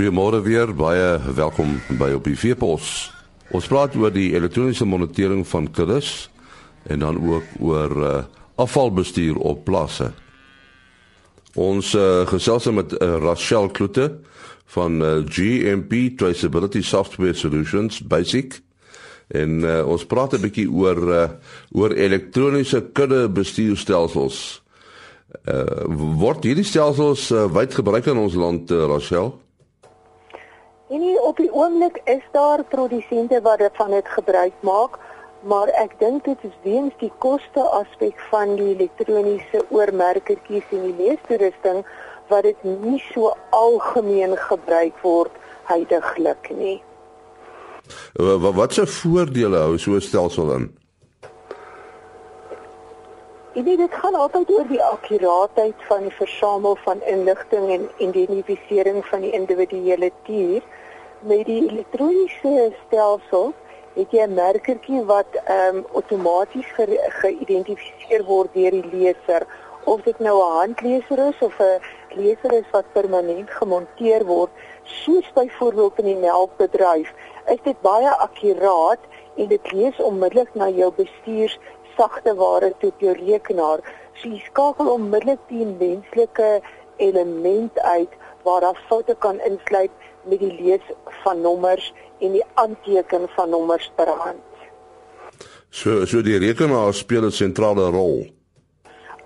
Goeiemôre weer, baie welkom by op die Veepos. Ons praat oor die elektroniese monitering van kuddes en dan ook oor uh, afvalbestuur op plase. Ons uh, gesels met uh, Rachel Kloete van uh, GMP Traceability Software Solutions Basic en uh, ons praat 'n bietjie oor uh, oor elektroniese kudde bestuurstelsels. Uh, word hierdie stelsels uh, wyd gebruik in ons land uh, Rachel? En nie op die oomblik is daar produsente wat dit van dit gebruik maak, maar ek dink dit is weens die koste aspek van die elektroniese oormerkertjies en die leestoerusting wat dit nie so algemeen gebruik word heidaglik nie. Wat wat se voordele hou so 'n stelsel in? Ek weet dit gaan altyd oor die akkuraatheid van die versamel van inligting en identifisering van die individuele dier met die elektroniese stelsel het jy 'n merkertjie wat ehm um, outomaties geïdentifiseer word deur die leser. Of dit nou 'n handleser is of 'n leser is wat permanent gemonteer word soos byvoorbeeld in die melkbedryf is dit baie akkuraat en dit lees onmiddellik na jou bestuurs sagte ware toe op jou rekenaar. So jy skakel onmiddellik die menslike element uit waar daar foute kan insluit met die lees van nommers en die aanteken van nommers per hand. So so die rekenaar speel 'n sentrale rol.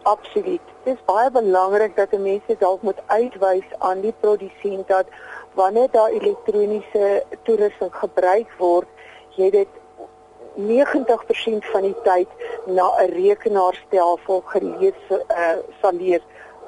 Absoluut. Dit is baie belangrik dat mense dalk moet uitwys aan die produsent dat wanneer daar elektroniese toerusting gebruik word, jy dit 90% van die tyd na 'n rekenaarstelsel gelees uh, sal lees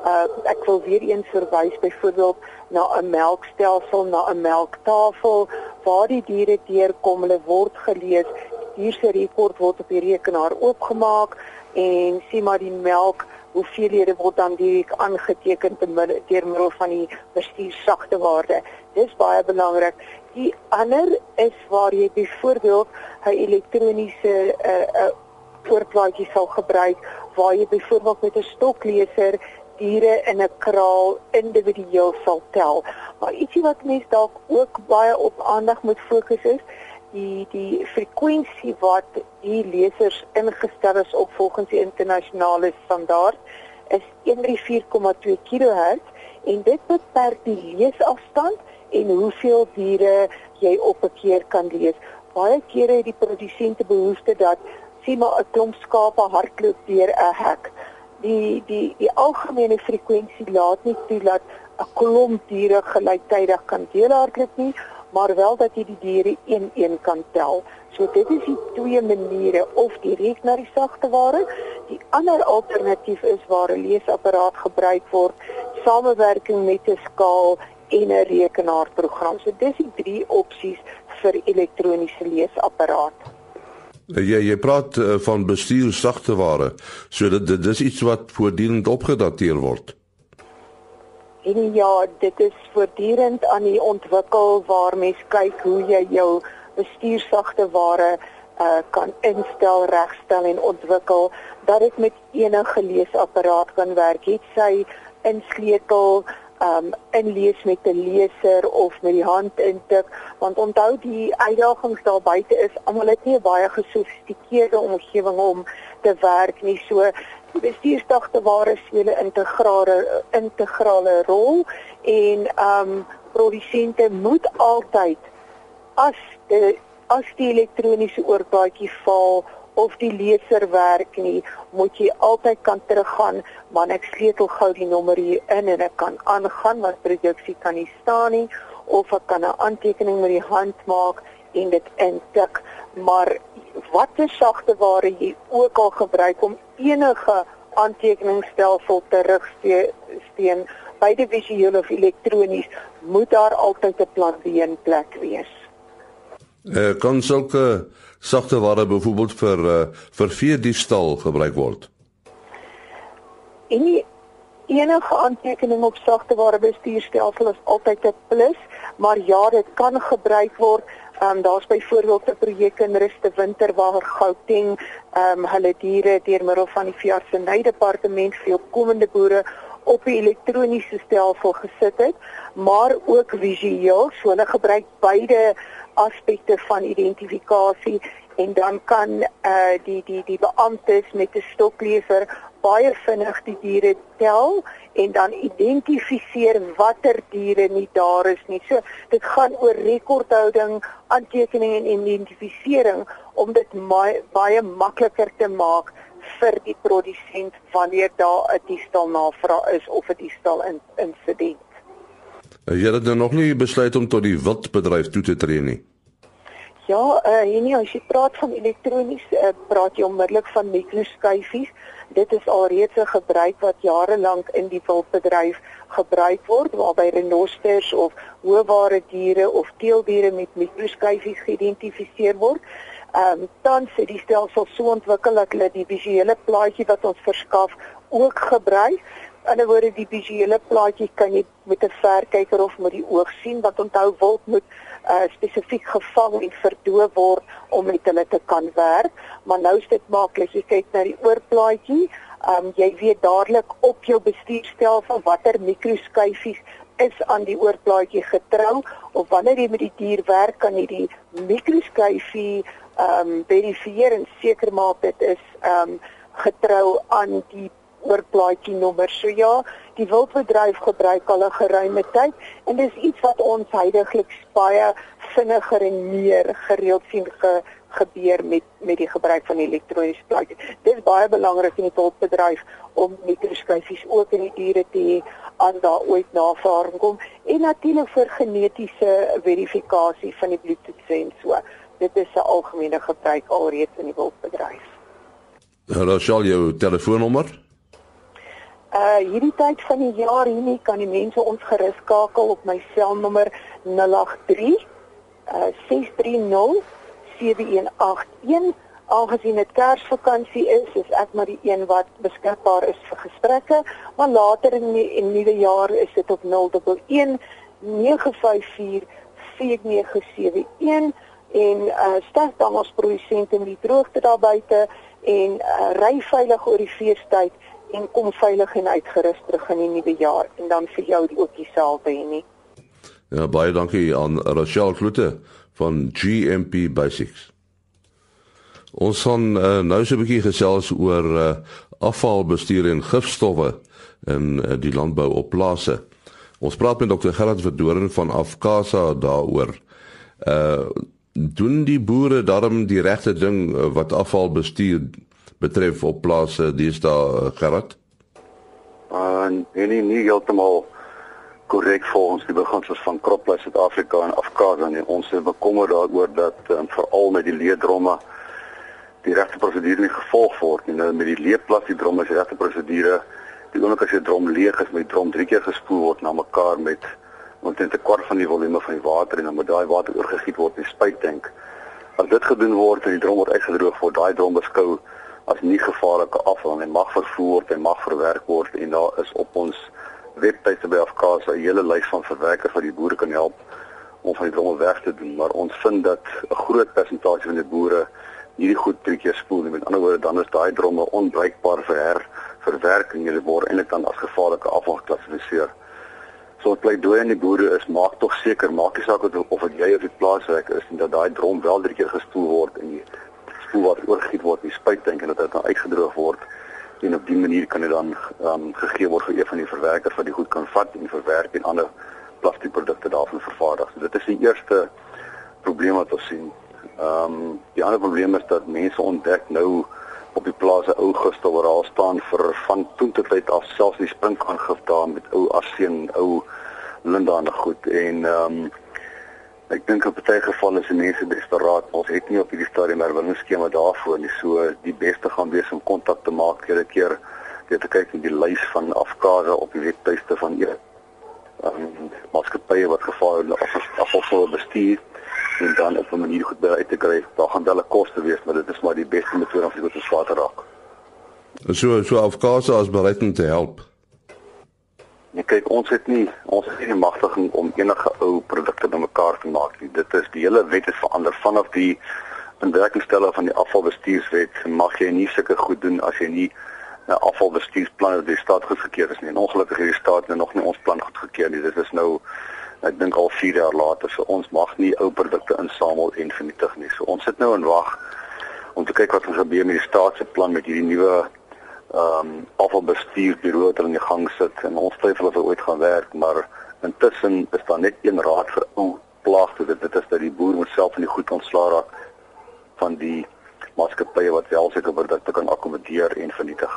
uh, ek wil weer eens verwys byvoorbeeld na 'n melkstelsel, na 'n melktafel waar die diere deurkom, hulle word gelees, hier se rekord word op die rekenaar oopgemaak en sien maar die melk hoeveelhede word dan direk aangeteken deur middel van die bestuursagte waarde. Dis baie belangrik. Die ander is waar jy byvoorbeeld 'n elektroniese 'n uh, uh, voorplaatjie sal gebruik waar jy byvoorbeeld met 'n stokleser diere in 'n kraal individueel sal tel. Maar ietsie wat mense dalk ook baie op aandag moet fokus is, die die frekwensie wat die lesers ingestel is op volgens die internasionale standaard is 134,2 kHz en dit beperk die leesafstand en hoeveel diere jy op 'n keer kan lees. Baie kere het die produsente behoefte dat sien maar 'n klomp skape hardloop deur 'n hek die die die algemene frekwensie laat nie toe dat 'n klomp diere gelyktydig kan deelhardloop nie, maar wel dat jy die diere een-een kan tel. So dit is die twee maniere of direk na die sagte ware. Die ander alternatief is waar 'n leesapparaat gebruik word, samewerking met 'n skaal en 'n rekenaarprogram. So dis die drie opsies vir elektroniese leesapparaat. Jy jy praat uh, van bestuur sagte ware. So dit dit is iets wat voortdurend opgedateer word. En ja, dit is voortdurend aan die ontwikkel waar mens kyk hoe jy jou bestuur sagte ware uh, kan instel, regstel en ontwikkel dat dit met enige leesapparaat kan werk. Het sy insleutel um inlees met 'n leser of met die hand intik want onthou die uitdagings daar buite is almal het nie baie gesofistikeerde omgewing om te werk nie. So bestuursdagte ware speel 'n integrale integrale rol en um produsente moet altyd as die as die elektroniese oorbaatjie val of die leser werk nie, moet jy altyd kan teruggaan, man ek sleutel gou die nommer hier in en ek kan aangaan want produksie kan nie staan nie of ek kan 'n aantekening met die hand maak en dit intik. Maar watter sagte ware jy ook al gebruik om enige aantekeningsstelsel terug te steen, beide visueel of elektronies, moet daar altyd 'n plan B in plek wees. Eh uh, kan sulke sagte ware byvoorbeeld vir uh, vir vee diefstal gebruik word. En enige aantekening op sagte ware bestuurstelsel is altyd 'n plus, maar ja, dit kan gebruik word. Ehm um, daar's byvoorbeeld 'n projek in Ruste Winter waar Gauteng ehm um, hulle diere deur middel van die veeartseny departement vir opkomende boere op die elektroniese stelsel gesit het, maar ook visueel, so hulle gebruik beide aspekte van identifikasie en dan kan uh die die die beamptes met 'n stokleser baie vinnig die diere tel en dan identifiseer watter diere nie daar is nie. So dit gaan oor rekordhouding, aantekening en identifisering om dit baie makliker te maak vir die produsent wanneer daar 'n diefstal navraag is of 'n diefstal in insident. Jy het dan nog nie besluit om tot die wildbedryf toe te tree nie. Ja, eh uh, nee, as jy praat van elektronies, uh, praat jy onmiddellik van mikroskyfies. Dit is alreeds 'n gebruik wat jare lank in die wildbedryf gebruik word waarby renosters of hoëware diere of teeldiere met mikroskyfies geïdentifiseer word. Ehm um, dan sê die stelsel so ontwikkel dat hulle die visuele plaatjie wat ons verskaf ook gebruik. In 'n woorde die visuele plaatjie kan jy met 'n verkyker of met die oog sien wat onthou wild moet uh, spesifiek gevang en verdoof word om met hulle te kan werk, maar nou is dit maklik. Jy kyk na die oorplaatjie, um, jy weet dadelik op jou bestuurstelsel watter mikroskyfies is aan die oorplaatjie getrou of wanneer jy met die dier werk kan jy die mikroskyfie ehm um, verifieer en seker maak dit is ehm um, getrou aan die oorplaatjie nommer. So ja, die wildbedryf gebruik al 'n geruime tyd en dis iets wat ons heidaglik baie vinniger en meer gereeld sien ge, gebeur met met die gebruik van elektroniese plaatjies. Dit is baie belangrik in die wildbedryf om mikroskyfies ook in die diere te hê aan daar ooit navorsing kom en natuurlik vir genetiese verifikasie van die bloedtoets en so. Dit is 'n algemene gebruik alreeds in die wildbedryf. Hallo, sal jou telefoonnommer Uh hierdie tyd van die jaar hierdie kan die mense ons gerus skakel op my selnommer 083 uh 630 7181. Aangesien dit Kersvakansie is, is ek maar die een wat beskikbaar is vir gesprekke, maar later in die in nuwe jaar is dit op 011 954 4971 en uh sterk dan ons produsente met die droogte daar buite en uh, ry veilig oor die feestyd en kom veilig en uitgerus terug in die nuwe jaar en dan vir jou ook dieselfde hê nie. Ja baie dankie aan Rachel Kloete van GMP Basics. Ons gaan uh, nou so 'n bietjie gesels oor uh, afvalbestuur en gifstowwe in uh, die landbou op plase. Ons praat met Dr. Gerard Verdoren van Afkasa daaroor. Uh doen die boere darm die regte ding wat afvalbestuur betref op plase dis daar uh, Gerard? Uh nee nee nie heeltemal korrek volgens die beginsels van Croplus Suid-Afrika en Afkasa nie. Ons is bekommer daaroor dat um, veral met die leedromme die regte prosedure nie gevolg word nie. Nou met die leeplas die dromme is regte prosedure. Die oomblik as jy drom leeg is, moet die drom drie keer gespoel word na mekaar met omtrent 'n kwart van die volume van die water en dan moet daai water oorgegiet word in die spuittank. As dit gedoen word en die drom word uitgedroog, word daai drom beskou as nie gevaarlike afval en mag vervoer word en mag verwerk word en daar is op ons webtuiste by Afkaas 'n hele lys van verwerkers wat die boere kan help om van die dromme weg te doen. Maar ons vind dat 'n groot persentasie van die boere hierdie goed drie keer spoel. Met ander woorde dan is daai dromme onbruikbaar vir her verwerking dit word eintlik dan as gevaarlike afval geklassifiseer. So wat pleidooi aan die boere is maak tog seker maak nie saak of dit jy of die plaaswerk is en dat daai drom wel drie keer gespoel word en die spoel wat oorgegiet word die spuittank en dat dit dan uitgedroog word en op die manier kan dit dan um, gegee word vir een van die verwerkers wat die goed kan vat en verwerk en ander plastiekprodukte daarvan vervaardig. So dit is die eerste probleem wat ons sien. Ehm um, die ander probleem is dat mense ontdek nou op die plase ou gister waar daar staan vir van toe tot tyd af selfs die sprinkaangif daar met ou arseen, ou linda en goed en ehm um, Ek dink op baie gevalle is mense desperaat. Ons het nie op hierdie stadium herwinningsskema daarvoor nie. So die beste gaan wees om kontak te maak 'n keer net te kyk in die lys van afkase op die webtuiste van ehm um, maatskappye wat gevaarlike afval bestuur en dan op 'n manier goed by uit te kry. Daar gaan wel 'n koste wees, maar dit is maar die beste metode om dit te swaar te raak. So so afkase as bereid om te help. Nee, kyk, ons het nie ons het nie die magtiging om enige ou produkte bymekaar te maak nie. Dit is die hele wet is verander vanaf die inwerkingstelle van die afvalbestuurswet. Mag jy nie sulke goed doen as jy nie 'n afvalbestuursplan wat die staat goedgekeur is nie. En ongelukkig het die staat nou nog nie ons plan goedgekeur nie. Dit is nou ek dink al 4 jaar later so ons mag nie ou produkte insamel en vernietig nie. So ons sit nou en wag om te kyk wat gaan gebeur met die staat se plan met hierdie nuwe ehm um, afvalbestuurbureau wat hulle in die gang sit en ons twyfel of dit ooit gaan werk, maar intussen is daar net een raad vir ou plaagte dit dit is dat die boer moet self van die goed ontslaa raak van die maatskappye wat wel seker produkte kan akkommodeer en vernietig.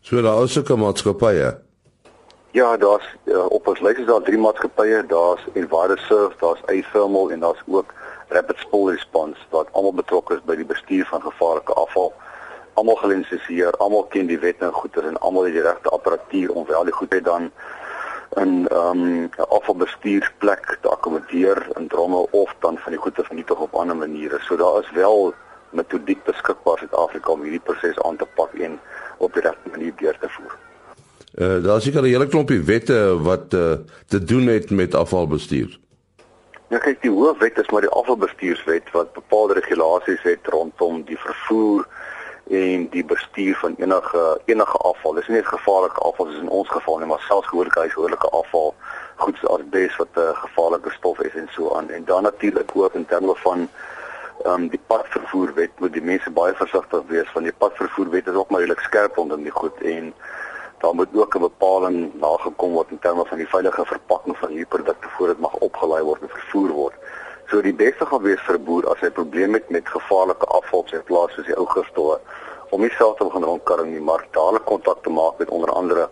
So daar is sulke maatskappye Ja, daar's uh, op ons lys is daar drie maatskappye, daar's Envirosurf, daar's iThermal en daar's ook Rapid Spill Response wat almal betrokke is by die bestuur van gevaarlike afval. Almal gelisensieer, almal ken die wet en goeder en almal het die regte apparatuur om wel die goedheid dan in ehm, um, afvalbestuursplek te akkommodeer in dromme of dan van die goeder vernietig op ander maniere. So daar is wel metodiek beskikbaar in Suid-Afrika om hierdie proses aan te pak en op die regte manier deur te voer. Uh, daar is seker 'n hele klompie wette wat uh, te doen het met afvalbestuur. Ja, kyk, die hoofwet is maar die afvalbestuurswet wat bepaalde regulasies het rondom die vervoer en die bestuur van enige enige afval. Dis nie net gevaarlike afval soos in ons geval nie, maar selfs gewone huishoudelike afval, goed soos asbes wat 'n uh, gevaarlike stof is en so aan. En dan natuurlik ook in terme van ehm um, die padvervoerwet moet die mense baie versigtig wees want die padvervoerwet is ook maar redelik skerp rondom die goed en daar moet ook 'n bepaling nagekom word in terme van die veilige verpakking van hierdie produkte voor dit mag opgelaai word en vervoer word. So die beste gaan wees vir 'n boer as hy 'n probleem het met gevaarlike afval op sy plaas soos die ou gifstowwe om nie self te begin rondkarring nie, maar dadelik kontak te maak met onder andere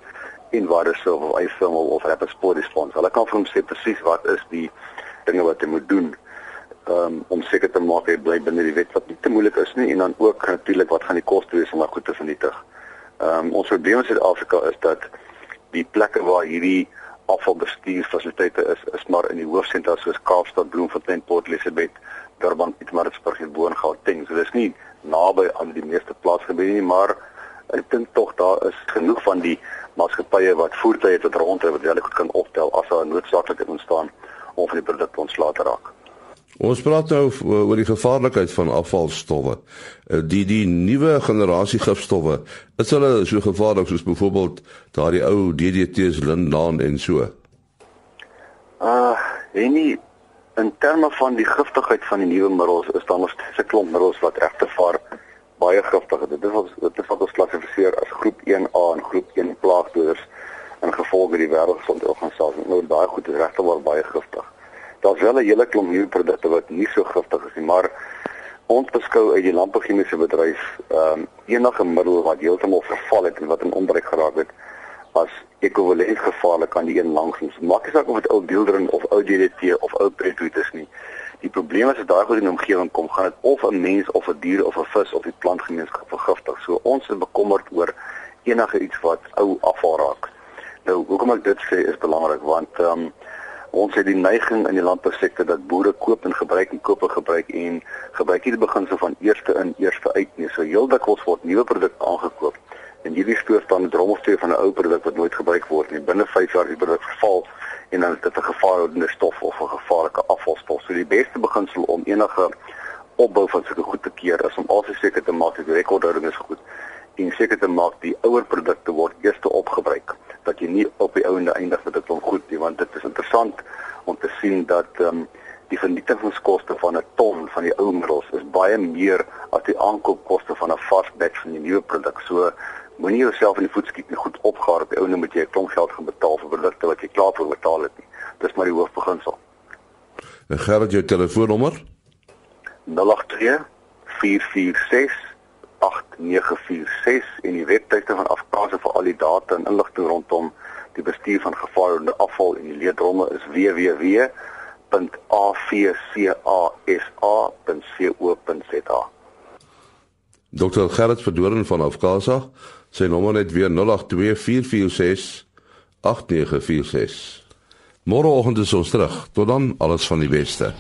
Envirosurf of iFilm of Rapid Sport Response. Hulle kan vir hom sê presies wat is die dinge wat hy moet doen um, om seker te maak hy bly binne die wet wat nie te moeilik is nie en dan ook natuurlik wat gaan die koste wees om dit goed te vernietig. Ehm um, ons probleem in Suid-Afrika is dat die plekke waar hierdie afvalbestuurfasiliteite is, is maar in die hoofsentra soos Kaapstad, Bloemfontein, Port Elizabeth, Durban, Pietermaritzburg en Boongauteng. So dis nie naby aan die meeste plaatsgebiede nie, maar ek dink tog daar is genoeg van die maatskappye wat voertuie tot rondry wat hulle goed kan optel as daar 'n noodsaaklikheid ontstaan om van die produkte ontslae te raak. Ons praat nou oor die gevaarlikheid van afvalstowwe. Eh, die die nuwe generasie gifstowwe, is hulle so gevaarlik soos byvoorbeeld daardie ou DDT's Lindan en so? Ah, uh, enige in terme van die giftigheid van die nuwe middels is daar nog 'n klomp middels wat regte vaar baie giftig is. Dit is wat dit is wat ons klassifiseer as groep 1A en groep 1 plaagdoders in gevolg met die wêreldgesondheidsorganisasie. Nou daai goed is regte waar baie giftig daar's wel 'n hele klomp nuwe produkte wat nie so giftig is nie, maar ons beskou uit die landbouchemiese bedryf ehm um, enige middel wat heeltemal verval het en wat in onbruik geraak het as ekwivalent gevaarlik aan die een langsens. Maak nie saak of dit ou deeldering of ou DDT of ou pretweet is nie. Die probleem is as daai goed in die omgewing kom, gaan dit of 'n mens of 'n dier of 'n vis of die plantgemeenskap vergiftig. So ons is bekommerd oor enige iets wat ou afval raak. Nou, hoekom ek dit sê is belangrik want ehm um, ons het die neiging in die landbousektor dat boere koop en gebruik en koop en gebruik en gebruik nie die beginsel van eerste in eerste uit nie. So heel dikwels word nuwe produkte aangekoop en hierdie stoor staan 'n drommelsteek van 'n ou produk wat nooit gebruik word nie. Binne 5 jaar die produk verval en dan is dit 'n gevaarlike stof of 'n gevaarlike afvalstof. So die beste beginsel om enige opbou van sulke goed te keer is om altyd seker te maak dat die rekordhouding is goed en seker te maak die ouer produkte word eers opgebruik dat jy nie op die ouende eindig met dit goed nie want dit is interessant om te sien dat ehm um, die vernietigingskoste van 'n ton van die ou middels is baie meer as die aankoopkoste van 'n vars batch van die nuwe produk. So moenie jouself in die voet skiet nie goed opgaar op die ouende moet jy 'n klomp geld gaan betaal vir produkte wat jy klaar voor betaal het nie. Dis maar die hoofbeginsel. En geld jou telefoonnommer 082 446 8946 en die webtuiste van Afkase vir al die data en inligting rondom die bestuur van gevaarlike afval en die leedromme is www.afcasa.co.za. Dr. Gerrit Verdoren van Afkasa, sy nommer net weer 0824468946. Môreoggend is ons terug. Tot dan, alles van die beste.